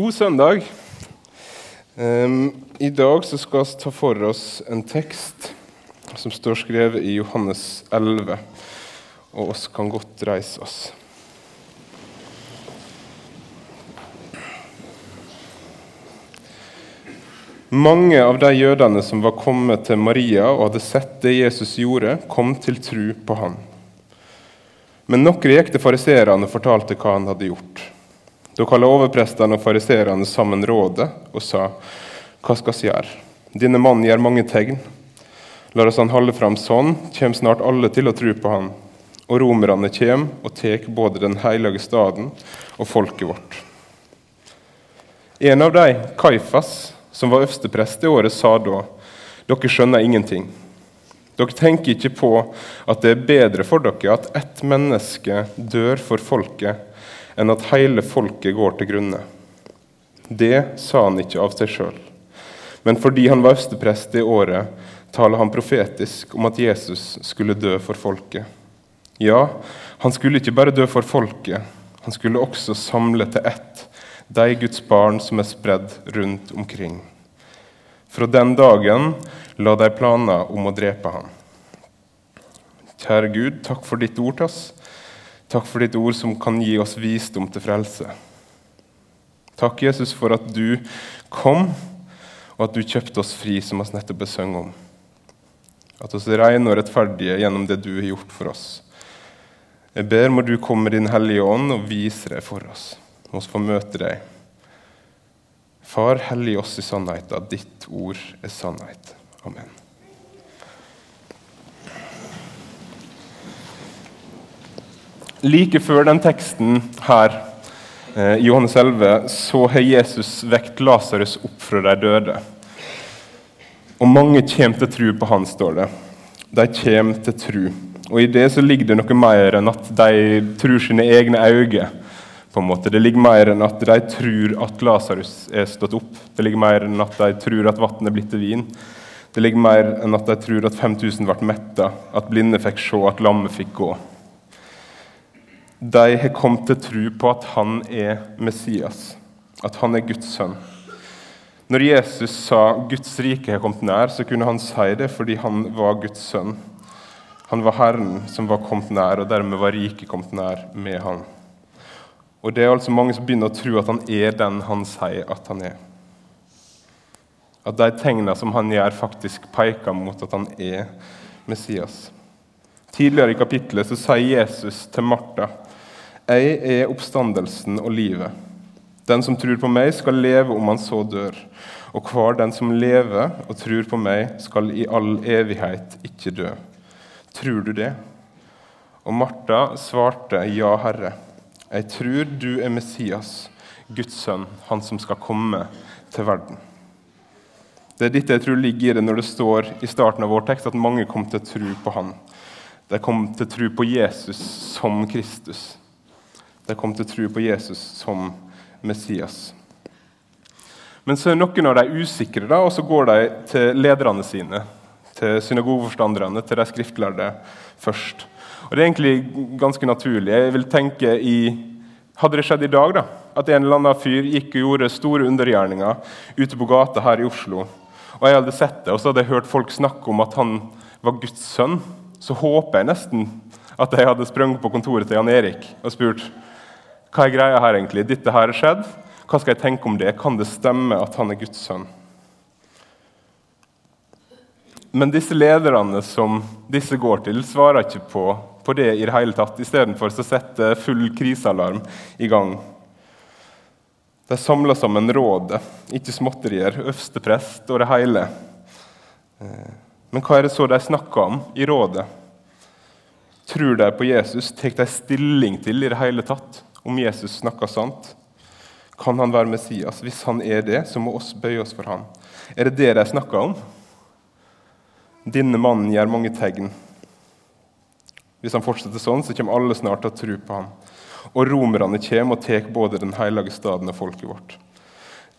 God søndag. Um, I dag skal vi ta for oss en tekst som står skrevet i Johannes 11, og oss kan godt reise oss. Mange av de jødene som var kommet til Maria og hadde sett det Jesus gjorde, kom til tru på han. Men noen gikk til fariseerne og fortalte hva han hadde gjort. Da kalte overprestene og fariseerne sammen rådet og sa:" Hva skal vi gjøre? Denne mannen gjør mange tegn. La oss han holde fram sånn, kommer snart alle til å tro på han. Og romerne kommer og tar både den hellige staden og folket vårt. En av dem, Kaifas, som var øversteprest det året, sa da:" Dere skjønner ingenting. Dere tenker ikke på at det er bedre for dere at ett menneske dør for folket, enn at hele folket går til grunne. Det sa han ikke av seg sjøl. Men fordi han var øversteprest det året, taler han profetisk om at Jesus skulle dø for folket. Ja, han skulle ikke bare dø for folket, han skulle også samle til ett de Guds barn som er spredd rundt omkring. Fra den dagen la de planer om å drepe ham. Kjære Gud, takk for ditt ord til oss. Takk for ditt ord som kan gi oss visdom til frelse. Takk, Jesus, for at du kom, og at du kjøpte oss fri, som vi nettopp besøng om. At oss er rene og rettferdige gjennom det du har gjort for oss. Jeg ber må du komme med Din Hellige Ånd og vise deg for oss. Må oss få møte deg. Far, hellig oss i sannheten. Ditt ord er sannhet. Amen. Like før den teksten her eh, i Johannes 11 så har Jesus vekt Lasarus opp fra de døde. Og mange kommer til tro på han, står det. De kommer til tro. Og I det så ligger det noe mer enn at de tror sine egne øyne. på en måte. Det ligger mer enn at de tror at Lasarus er stått opp. Det ligger mer enn at de tror at vann er blitt til vin. Det ligger mer enn at de tror at 5000 ble metta, at blinde fikk se, at lammet fikk gå. De har kommet til tro på at han er Messias, at han er Guds sønn. Når Jesus sa 'Guds rike har kommet nær', så kunne han si det fordi han var Guds sønn. Han var Herren som var kommet nær, og dermed var riket kommet nær med han. Og Det er altså mange som begynner å tro at han er den han sier at han er. At de tegnene som han gjør, faktisk peker mot at han er Messias. Tidligere i kapittelet så sier Jesus til Martha jeg er oppstandelsen og livet. Den som tror på meg, skal leve om han så dør. Og hver den som lever og tror på meg, skal i all evighet ikke dø. Tror du det? Og Martha svarte, Ja, Herre. Jeg tror du er Messias, Guds sønn, han som skal komme til verden. Det er dette jeg tror ligger i det når det står i starten av vår tekst at mange kom til å tro på han. De kom til å tro på Jesus som Kristus. De kom til å tro på Jesus som Messias. Men så er noen av de usikre, da, og så går de til lederne sine. Til synagogeforstanderne, til de skriftlærde først. Og Det er egentlig ganske naturlig. Jeg vil tenke i, Hadde det skjedd i dag, da, at en eller annen fyr gikk og gjorde store undergjerninger ute på gata her i Oslo, og jeg hadde sett det, og så hadde jeg hørt folk snakke om at han var Guds sønn, så håper jeg nesten at jeg hadde sprunget på kontoret til Jan Erik og spurt hva er greia her egentlig? Dette her har skjedd. Hva skal jeg tenke om det? Kan det stemme at han er Guds sønn? Men disse lederne som disse går til, svarer ikke på, på det i det hele tatt. Istedenfor setter full krisealarm i gang. De samler sammen rådet, ikke småtterier, øversteprest og det hele. Men hva er det så de snakker om i rådet? Tror de på Jesus? Tar de stilling til i det hele tatt? Om Jesus snakker sant? Kan han være Messias? Hvis han er det, så må oss bøye oss for ham. Er det det de snakker om? Denne mannen gjør mange tegn. Hvis han fortsetter sånn, så kommer alle snart til å tro på ham. Og romerne kommer og tar både den hellige staden og folket vårt.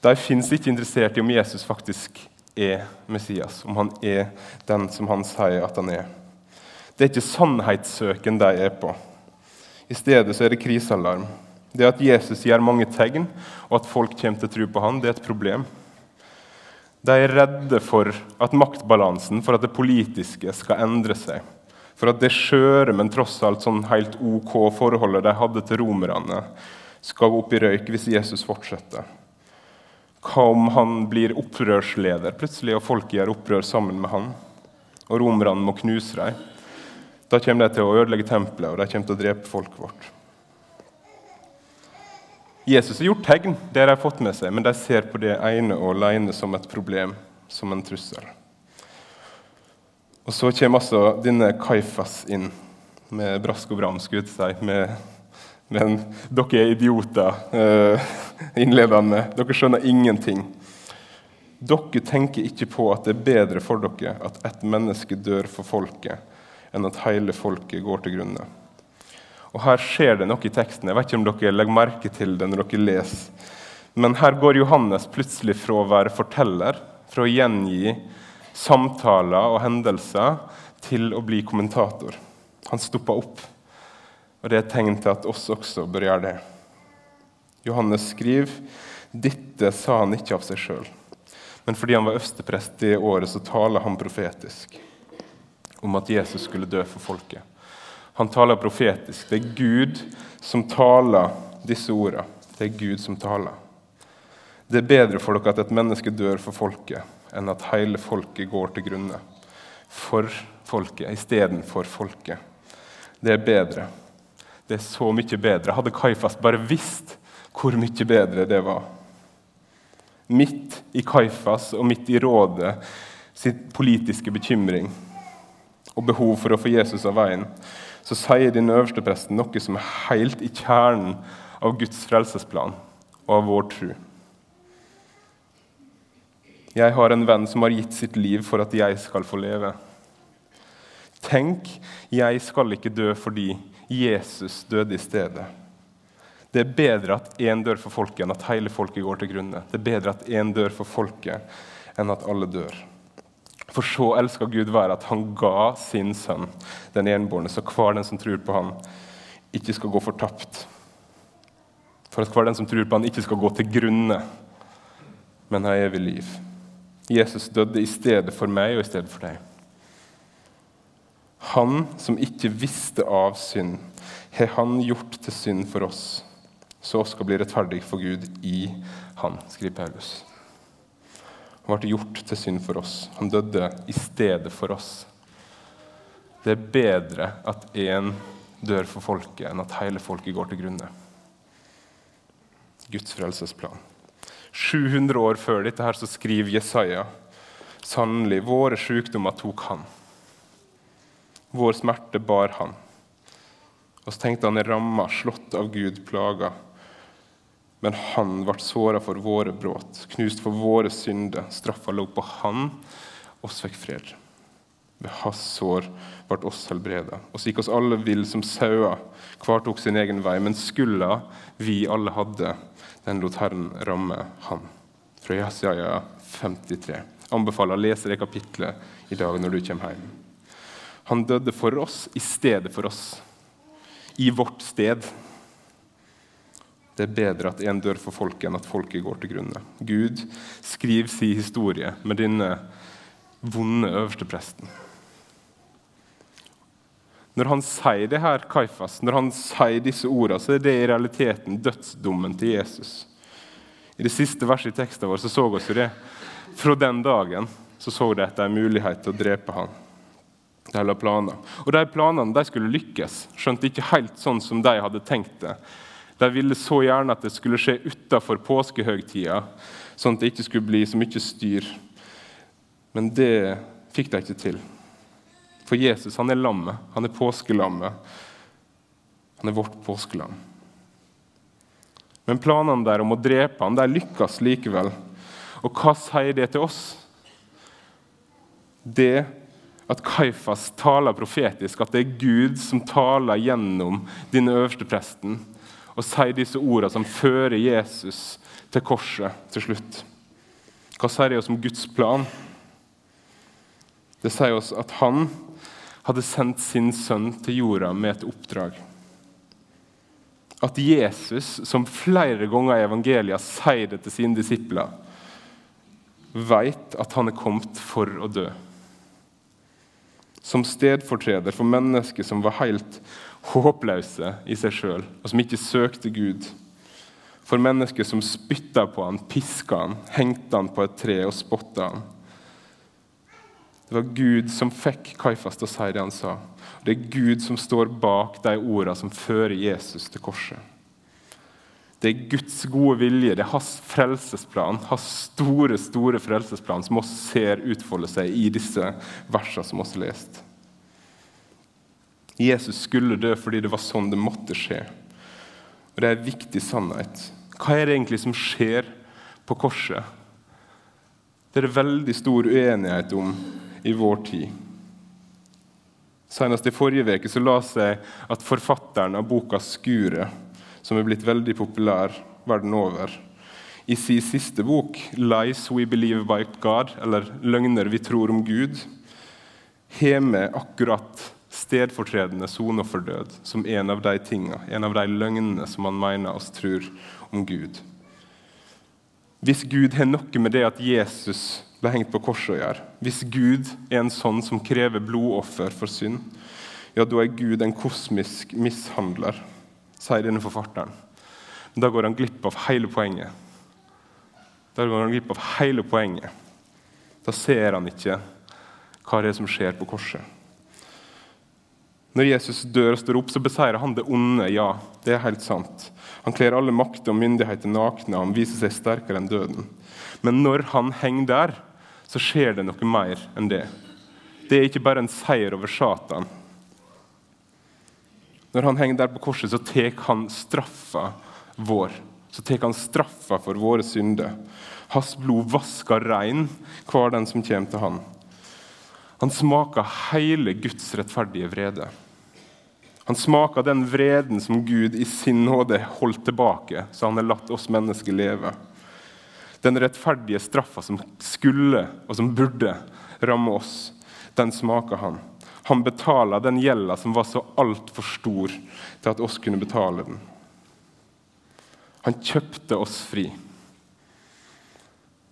De fins ikke interessert i om Jesus faktisk er Messias, om han er den som han sier at han er. Det er ikke sannhetssøken de er på. I stedet så er det krisealarm. Det at Jesus gjør mange tegn, og at folk kommer til å tro på han, det er et problem. De er redde for at maktbalansen, for at det politiske skal endre seg. For at det skjøre, men tross alt sånn helt OK forholdet de hadde til romerne, skal gå opp i røyk hvis Jesus fortsetter. Hva om han blir opprørsleder plutselig, og folk gjør opprør sammen med han? Og romerne må knuse dem. Da kommer de til å ødelegge tempelet, og de kommer til å drepe folket vårt. Jesus har gjort tegn, det har de fått med seg, men de ser på det ene og alene som et problem, som en trussel. Og Så kommer altså denne Kaifas inn med brask og bram, skulle jeg si, med, med en 'dere er idioter' eh, innledende. Dere skjønner ingenting. Dere tenker ikke på at det er bedre for dere at ett menneske dør for folket, enn at hele folket går til grunne. Og Her skjer det noe i teksten. Jeg vet ikke om dere legger merke til det når dere leser. Men her går Johannes plutselig fra å være forteller, fra å gjengi samtaler og hendelser, til å bli kommentator. Han stopper opp. Og Det er tegn til at oss også bør gjøre det. Johannes skriver dette sa han ikke av seg sjøl, men fordi han var øversteprest det året, så taler han profetisk om at Jesus skulle dø for folket. Han taler profetisk. Det er Gud som taler disse ordene. Det er Gud som taler. Det er bedre for dere at et menneske dør for folket, enn at hele folket går til grunne. For folket istedenfor folket. Det er bedre. Det er så mye bedre. Hadde Kaifas bare visst hvor mye bedre det var. Midt i Kaifas og midt i rådet sin politiske bekymring og behov for å få Jesus av veien, så sier den øverste presten noe som er helt i kjernen av Guds frelsesplan og av vår tro. Jeg har en venn som har gitt sitt liv for at jeg skal få leve. Tenk, jeg skal ikke dø fordi Jesus døde i stedet. Det er bedre at én dør for folket, enn at hele folket går til grunne. Det er bedre at én dør for folket, enn at alle dør. For så elska Gud være at han ga sin sønn, den enbårne, så hver den som tror på ham, ikke skal gå fortapt. For at hver den som tror på ham, ikke skal gå til grunne, men ha evig liv. Jesus døde i stedet for meg og i stedet for deg. Han som ikke visste av synd, har han gjort til synd for oss, så oss skal bli rettferdige for Gud i han, skriver Paulus. Han ble gjort til synd for oss. Han døde i stedet for oss. Det er bedre at én dør for folket, enn at hele folket går til grunne. Guds frelsesplan. 700 år før dette her så skriver Jesaja sannelig våre sykdommer tok han. Vår smerte bar han. Og så tenkte han er ramma, slått av Gud, plaga. Men han ble såra for våre brudd, knust for våre synder. Straffa lå på han, oss fikk fred. Ved hans sår ble oss helbreda. Og så gikk oss alle vill som sauer, hver tok sin egen vei. Men skulda vi alle hadde, den lot Herren ramme han. Fra Jesaja 53. Anbefaler å lese det kapitlet i dag når du kommer hjem. Han døde for oss i stedet for oss. I vårt sted. Det er bedre at én dør for folket, enn at folket går til grunne. Gud skriv sin historie med denne vonde øverstepresten. Når han sier det her, Kaifas, når han sier disse ordene, så er det i realiteten dødsdommen til Jesus. I det siste verset i teksten vår så, så vi det. Fra den dagen så så de etter en mulighet til å drepe ham. De la planer. Og de planene de skulle lykkes, skjønte ikke helt sånn som de hadde tenkt det. De ville så gjerne at det skulle skje utafor påskehøgtida, sånn at det ikke skulle bli så mye styr. Men det fikk de ikke til. For Jesus han er lammet. Han er påskelammet. Han er vårt påskelam. Men planene der om å drepe ham, de lykkes likevel. Og hva sier det til oss? Det at Kaifas taler profetisk, at det er Gud som taler gjennom denne øverste presten og sier disse ordene som fører Jesus til korset til slutt. Hva sier det oss om Guds plan? Det sier oss at han hadde sendt sin sønn til jorda med et oppdrag. at Jesus, som flere ganger i evangeliet sier det til sine disipler, vet at han er kommet for å dø. Som stedfortreder for mennesker som var helt håpløse i seg sjøl, og som ikke søkte Gud. For mennesker som spytta på han, piska han, hengte han på et tre og spotta han. Det var Gud som fikk Kaifas til å si det han sa. Det er Gud som står bak de ordene som fører Jesus til korset. Det er Guds gode vilje, det er hans frelsesplan, hans store store frelsesplan, som vi ser utfolde seg i disse versene som vi har lest. Jesus skulle dø fordi det var sånn det måtte skje. Og Det er en viktig sannhet. Hva er det egentlig som skjer på korset? Det er det veldig stor uenighet om i vår tid. Senest i forrige uke la seg at forfatteren av boka 'Skuret' som er blitt veldig populær verden over. I sin siste bok, 'Lies We Believe by God', eller 'Løgner vi tror om Gud', har med akkurat stedfortredende soner for død som en av de tingene, en av de løgnene som man mener oss tror om Gud. Hvis Gud har noe med det at Jesus ble hengt på korset å gjøre, hvis Gud er en sånn som krever blodoffer for synd, ja, da er Gud en kosmisk mishandler sier denne forfatteren. Da går han glipp av hele poenget. Da går han glipp av hele poenget. Da ser han ikke hva det er som skjer på korset. Når Jesus dør og står opp, så beseirer han det onde. Ja, det er helt sant. Han kler alle makter og myndigheter nakne, han viser seg sterkere enn døden. Men når han henger der, så skjer det noe mer enn det. Det er ikke bare en seier over Satan. Når han henger der på korset, så tar han straffa vår. Så tar han straffa for våre synder. Hans blod vasker rein hver den som kommer til han. Han smaker hele Guds rettferdige vrede. Han smaker den vreden som Gud i sin nåde holdt tilbake, så han har latt oss mennesker leve. Den rettferdige straffa som skulle og som burde ramme oss, den smaker han. Han betaler den gjelda som var så altfor stor til at oss kunne betale den. Han kjøpte oss fri.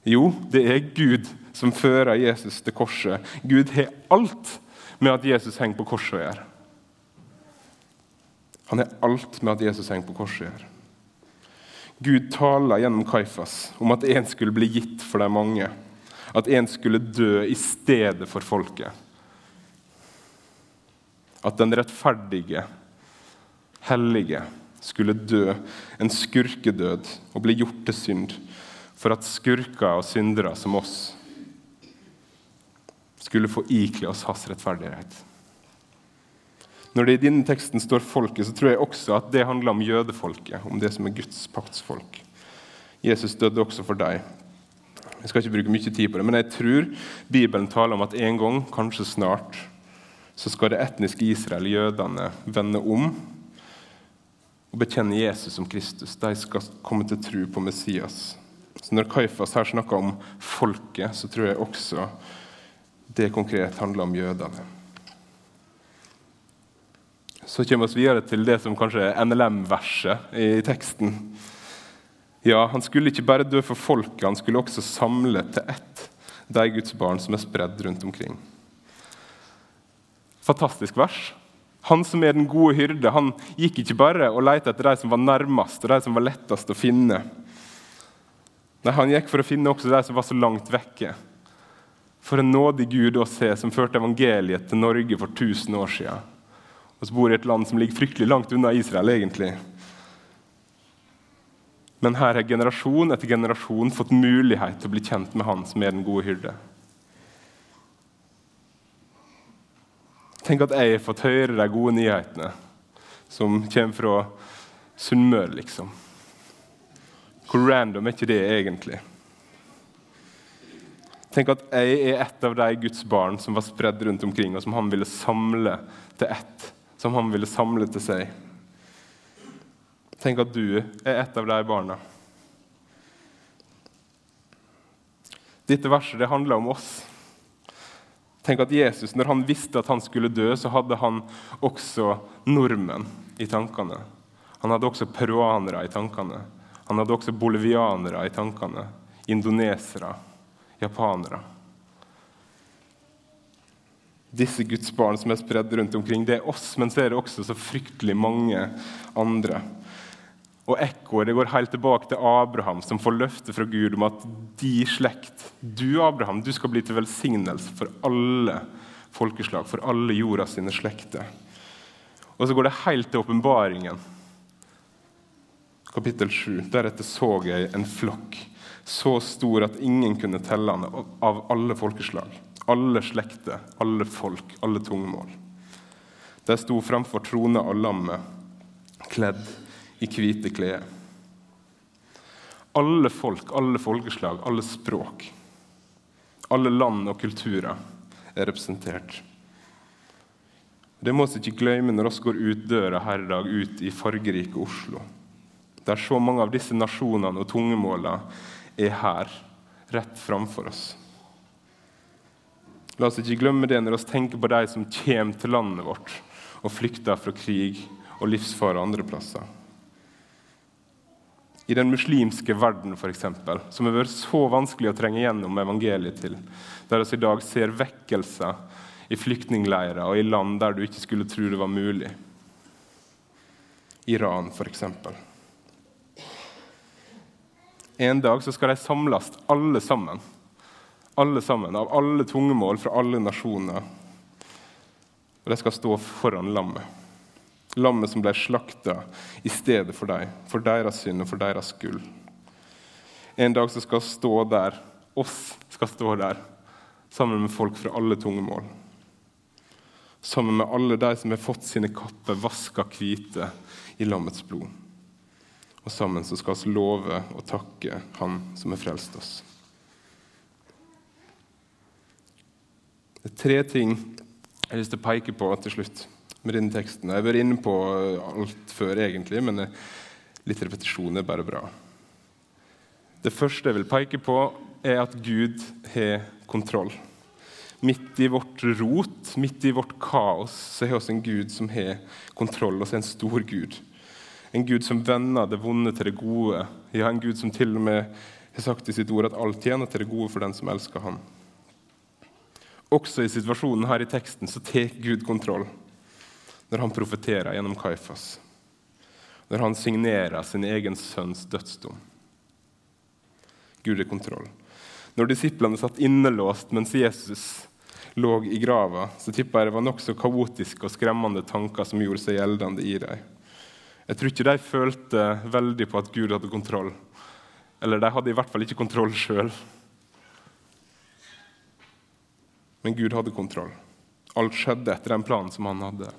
Jo, det er Gud som fører Jesus til korset. Gud har alt med at Jesus henger på korset å gjøre. Han er alt med at Jesus henger på korset her. Gud taler gjennom Kaifas om at en skulle bli gitt for de mange. At en skulle dø i stedet for folket at den rettferdige, hellige, skulle dø en skurkedød og bli gjort til synd, for at skurker og syndere som oss skulle få ikle oss hans rettferdighet. Når det i denne teksten står 'folket', så tror jeg også at det handler om jødefolket, om det som er Guds paktsfolk. Jesus døde også for deg. Jeg skal ikke bruke mye tid på det, men jeg tror Bibelen taler om at en gang, kanskje snart, så skal det etniske Israel, jødene, vende om og bekjenne Jesus som Kristus. De skal komme til tro på Messias. Så Når Kaifas her snakker om folket, så tror jeg også det konkret handler om jødene. Så kommer vi videre til det som kanskje er NLM-verset i teksten. Ja, Han skulle ikke bare dø for folket, han skulle også samle til ett de Guds barn som er spredd rundt omkring fantastisk vers. Han som er den gode hyrde, han gikk ikke bare og lette etter de som var nærmest og de som var lettest å finne. Nei, Han gikk for å finne også de som var så langt vekke. For en nådig Gud å se, som førte evangeliet til Norge for 1000 år siden. Og så bor i et land som ligger fryktelig langt unna Israel, egentlig. Men her har generasjon etter generasjon fått mulighet til å bli kjent med Han som er den gode hyrde. Tenk at jeg har fått høre de gode nyhetene som kommer fra Sunnmøre, liksom. Hvor random er ikke det egentlig? Tenk at jeg er et av de Guds barn som var spredd rundt omkring, og som han ville samle til ett. Som han ville samle til seg. Tenk at du er et av de barna. Dette verset det handler om oss. Tenk at Jesus, når han visste at han skulle dø, så hadde han også nordmenn i tankene. Han hadde også peruanere i tankene. Han hadde også bolivianere i tankene. Indonesere, japanere. Disse Guds barn som er spredd rundt omkring, det er oss, men så er det også så fryktelig mange andre. Og ekkoet går helt tilbake til Abraham, som får løfte fra Gud om at de slekt, du Abraham, du skal bli til velsignelse for alle folkeslag, for alle jorda sine slekter. Og så går det helt til åpenbaringen, kapittel 7. Deretter så jeg en flokk så stor at ingen kunne telle den, av alle folkeslag, alle slekter, alle folk, alle tungmål. De sto framfor trona og lammet, kledd i hvite klær. Alle folk, alle folkeslag, alle språk, alle land og kulturer er representert. Det må vi ikke glemme når vi går ut døra her i dag, ut i fargerike Oslo. Der så mange av disse nasjonene og tungemålene er her, rett framfor oss. La oss ikke glemme det når vi tenker på de som kommer til landet vårt og flykter fra krig og livsfare andre plasser i den muslimske verden, f.eks., som har vært så vanskelig å trenge gjennom evangeliet til, der vi i dag ser vekkelser i flyktningleirer og i land der du ikke skulle tro det var mulig. Iran, f.eks. En dag så skal de samles, alle sammen. Alle sammen, Av alle tungemål fra alle nasjoner. Og de skal stå foran lammet. Lammet som ble slakta i stedet for dem, for deres synd og for deres skyld. En dag så skal stå der, oss skal stå der, sammen med folk fra alle tungemål. Sammen med alle de som har fått sine kapper vaska hvite i lammets blod. Og sammen så skal vi love og takke Han som har frelst oss. Det er tre ting jeg har lyst til å peke på til slutt med denne teksten. Jeg har vært inne på alt før, egentlig, men litt repetisjon er bare bra. Det første jeg vil peke på, er at Gud har kontroll. Midt i vårt rot, midt i vårt kaos, så har vi en Gud som har kontroll. Og en stor Gud. En Gud som vender det vonde til det gode. Ja, en Gud som til og med har sagt i sitt ord at alt tjener til det gode for den som elsker ham. Også i situasjonen her i teksten så tar Gud kontroll når han profeterer gjennom Kaifas. Når han signerer sin egen sønns dødsdom. Gud er kontroll. Når disiplene satt innelåst mens Jesus lå i grava, så tipper jeg det var nokså kaotiske og skremmende tanker som gjorde seg gjeldende i dem. Jeg tror ikke de følte veldig på at Gud hadde kontroll. Eller de hadde i hvert fall ikke kontroll sjøl. Men Gud hadde kontroll. Alt skjedde etter den planen som han hadde.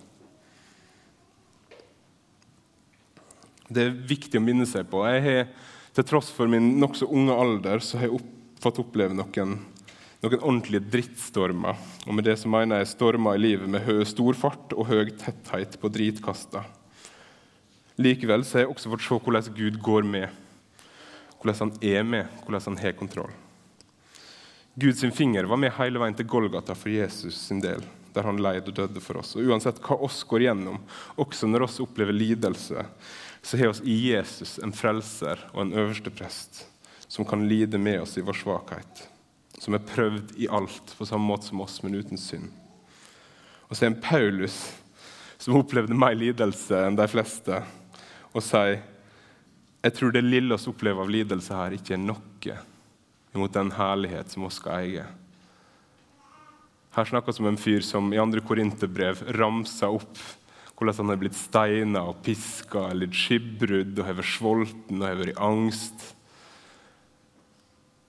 Det er viktig å minne seg på. Jeg har, Til tross for min nokså unge alder så har jeg opp, fått oppleve noen, noen ordentlige drittstormer. Og med det så mener jeg stormer i livet med høy, stor fart og høy tetthet på dritkasta. Likevel så har jeg også fått se hvordan Gud går med. Hvordan han er med, hvordan han har kontroll. Guds finger var med hele veien til Golgata for Jesus sin del, der han leid og døde for oss. Og Uansett hva oss går gjennom, også når oss opplever lidelse, så har vi i Jesus en frelser og en øverste prest som kan lide med oss i vår svakhet. Som er prøvd i alt på samme måte som oss, men uten synd. Og så er en Paulus som opplevde mer lidelse enn de fleste, og sier jeg tror det lille oss opplever av lidelse her, ikke er noe imot den herlighet som vi skal eie. Her snakkes om en fyr som i andre Korinterbrev ramser opp hvordan han har blitt steina og piska eller skipbrudd og har vært sulten og har vært i angst.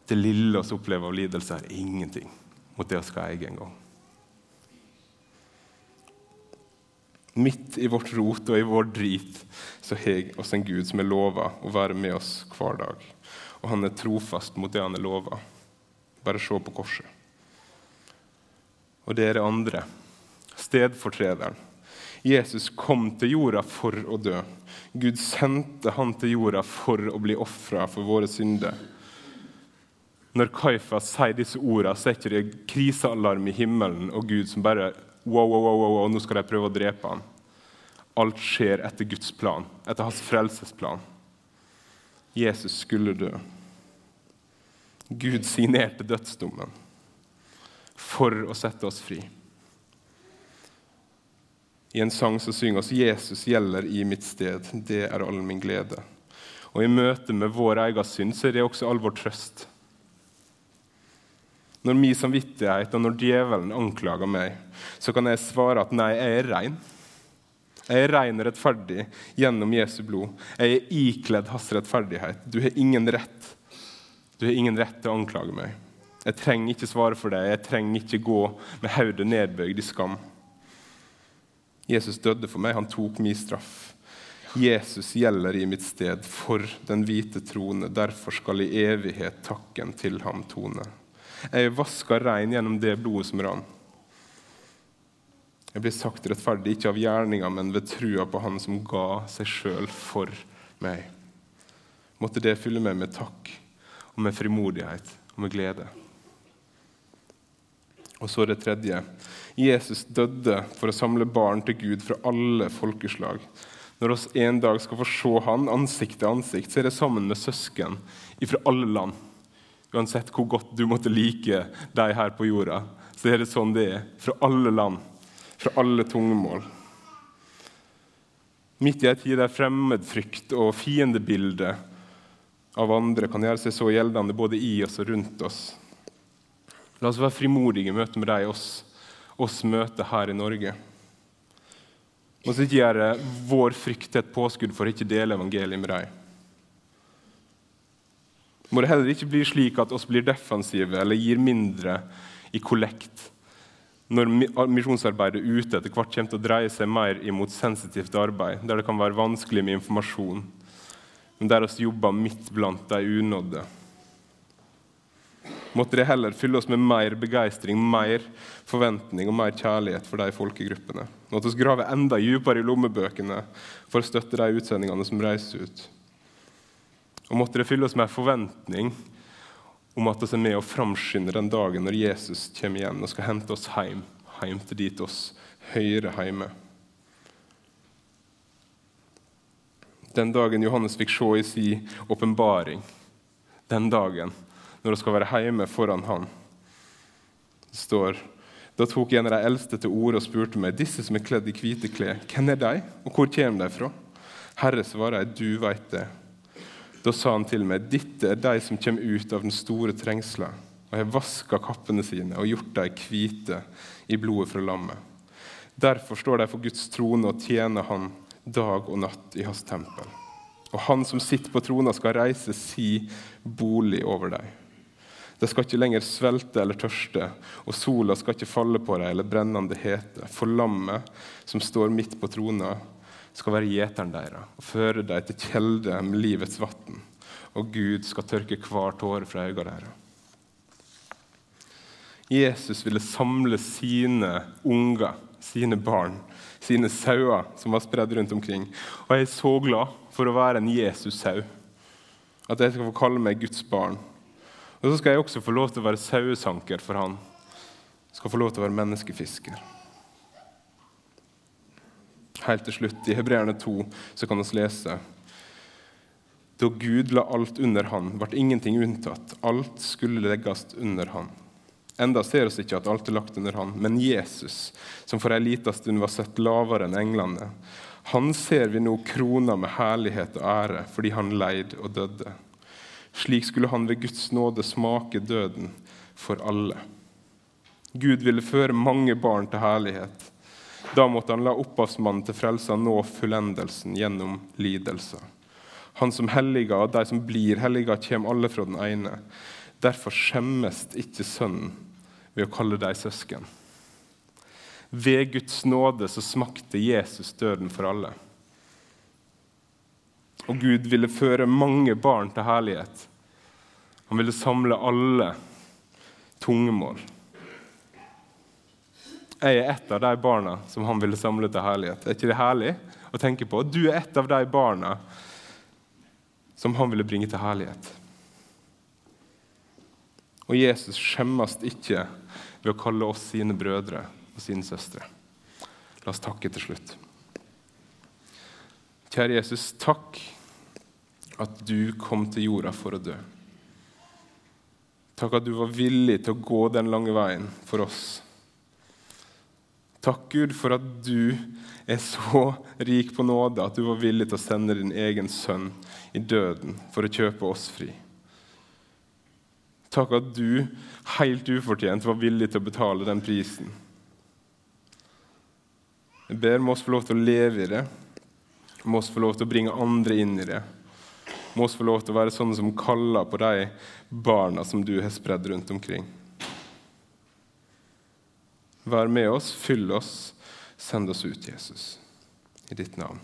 Det lille vi opplever av lidelse, er ingenting mot det vi skal eie en gang. Midt i vårt rot og i vår drit så har oss en Gud som er lova å være med oss hver dag. Og han er trofast mot det han er lova. Bare se på korset. Og det er det andre. Stedfortrederen Jesus kom til jorda for å dø. Gud sendte han til jorda for å bli ofra for våre synder. Når Kaifas sier disse ordene, så er ikke det krisealarm i himmelen og Gud som bare wow, wow, wow, wow, nå skal de prøve å drepe ham. Alt skjer etter Guds plan, etter hans frelsesplan. Jesus skulle dø. Gud signerte dødsdommen for å sette oss fri. I en sang så synger oss 'Jesus gjelder i mitt sted'. Det er all min glede. Og I møte med vår egen synd så er det også all vår trøst. Når min samvittighet og når djevelen anklager meg, så kan jeg svare at nei, jeg er rein. Jeg er ren rettferdig gjennom Jesu blod. Jeg er ikledd hans rettferdighet. Du har ingen rett. Du har ingen rett til å anklage meg. Jeg trenger ikke svare for deg. Jeg trenger ikke gå med hodet nedbøyd i skam. Jesus døde for meg. Han tok min straff. Jesus gjelder i mitt sted for den hvite trone. Derfor skal i evighet takken til ham tone. Jeg er vaska rein gjennom det blodet som rann. Jeg blir sagt rettferdig, ikke av gjerninga, men ved trua på Han som ga seg sjøl for meg. Måtte det fylle meg med takk og med frimodighet og med glede. Og så det tredje. Jesus døde for å samle barn til Gud fra alle folkeslag. Når oss en dag skal få se Han ansikt til ansikt, så er det sammen med søsken fra alle land. Uansett hvor godt du måtte like deg her på jorda, så er det sånn det er. Fra alle land, fra alle tungemål. Midt i ei tid der fremmedfrykt og fiendebilde av andre kan gjøre seg så gjeldende både i oss og rundt oss. La oss være frimodige i møte med de oss, oss møter her i Norge. La oss ikke gjøre vår frykt til et påskudd for å ikke dele evangeliet med dem må det heller ikke bli slik at oss blir defensive eller gir mindre i kollekt når misjonsarbeidet ute etter hvert kommer til å dreie seg mer imot sensitivt arbeid, der det kan være vanskelig med informasjon, men der vi jobber midt blant de unådde. Måtte det heller fylle oss med mer begeistring, mer forventning og mer kjærlighet for de folkegruppene. Måtte vi grave enda dypere i lommebøkene for å støtte de utsendingene som reiser ut. Og måtte det fylle oss med forventning om at vi er med og framskynder den dagen når Jesus kommer igjen og skal hente oss hjem, hjem til dit oss hører hjemme. Den dagen Johannes fikk se i sin åpenbaring, den dagen når vi skal være hjemme foran Han, det står da tok en av de eldste til orde og spurte meg, disse som er kledd i hvite klær, hvem er de, og hvor kommer de fra? Herre, svarer jeg, du veit det. Da sa han til meg, dette er de som kommer ut av den store trengsla, og har vaska kappene sine og gjort dem hvite i blodet fra lammet. Derfor står de for Guds trone og tjener Han dag og natt i Hans tempel. Og Han som sitter på trona, skal reise si bolig over dem. De skal ikke lenger svelte eller tørste, og sola skal ikke falle på dem eller brennende hete. For lammet som står midt på trona, skal være gjeteren deres og føre dem til kjelde med livets vann. Og Gud skal tørke hver tåre fra øynene deres. Jesus ville samle sine unger, sine barn, sine sauer som var spredd rundt omkring. Og jeg er så glad for å være en Jesus-sau. At jeg skal få kalle meg Guds barn. Og så skal jeg også få lov til å være sauesanker for han. Skal få lov til å være menneskefisker. Helt til slutt, i Hebreerne 2, så kan vi lese Da Gud la alt under Han, ble ingenting unntatt. Alt skulle legges under Han. Enda ser vi ikke at alt er lagt under Han, men Jesus, som for ei lita stund var sett lavere enn englene, han ser vi nå krona med herlighet og ære fordi han leid og døde. Slik skulle han ved Guds nåde smake døden for alle. Gud ville føre mange barn til herlighet. Da måtte han la opphavsmannen til frelsa nå fullendelsen gjennom lidelser. Han som helliga og de som blir helliga, kommer alle fra den ene. Derfor skjemmes ikke Sønnen ved å kalle dem søsken. Ved Guds nåde så smakte Jesus døden for alle. Og Gud ville føre mange barn til herlighet. Han ville samle alle tungemål. Jeg er et av de barna som han ville samle til herlighet. Er ikke det herlig å tenke på? Du er et av de barna som han ville bringe til herlighet. Og Jesus skjemmes ikke ved å kalle oss sine brødre og sine søstre. La oss takke til slutt. Kjære Jesus, takk at du kom til jorda for å dø. Takk at du var villig til å gå den lange veien for oss. Takk, Gud, for at du er så rik på nåde at du var villig til å sende din egen sønn i døden for å kjøpe oss fri. Takk at du helt ufortjent var villig til å betale den prisen. Jeg ber om oss få lov til å leve i det, må oss få lov til å bringe andre inn i det. Må oss få lov til å være sånne som kaller på de barna som du har spredd rundt omkring. Vær med oss, fyll oss, send oss ut, Jesus. I ditt navn.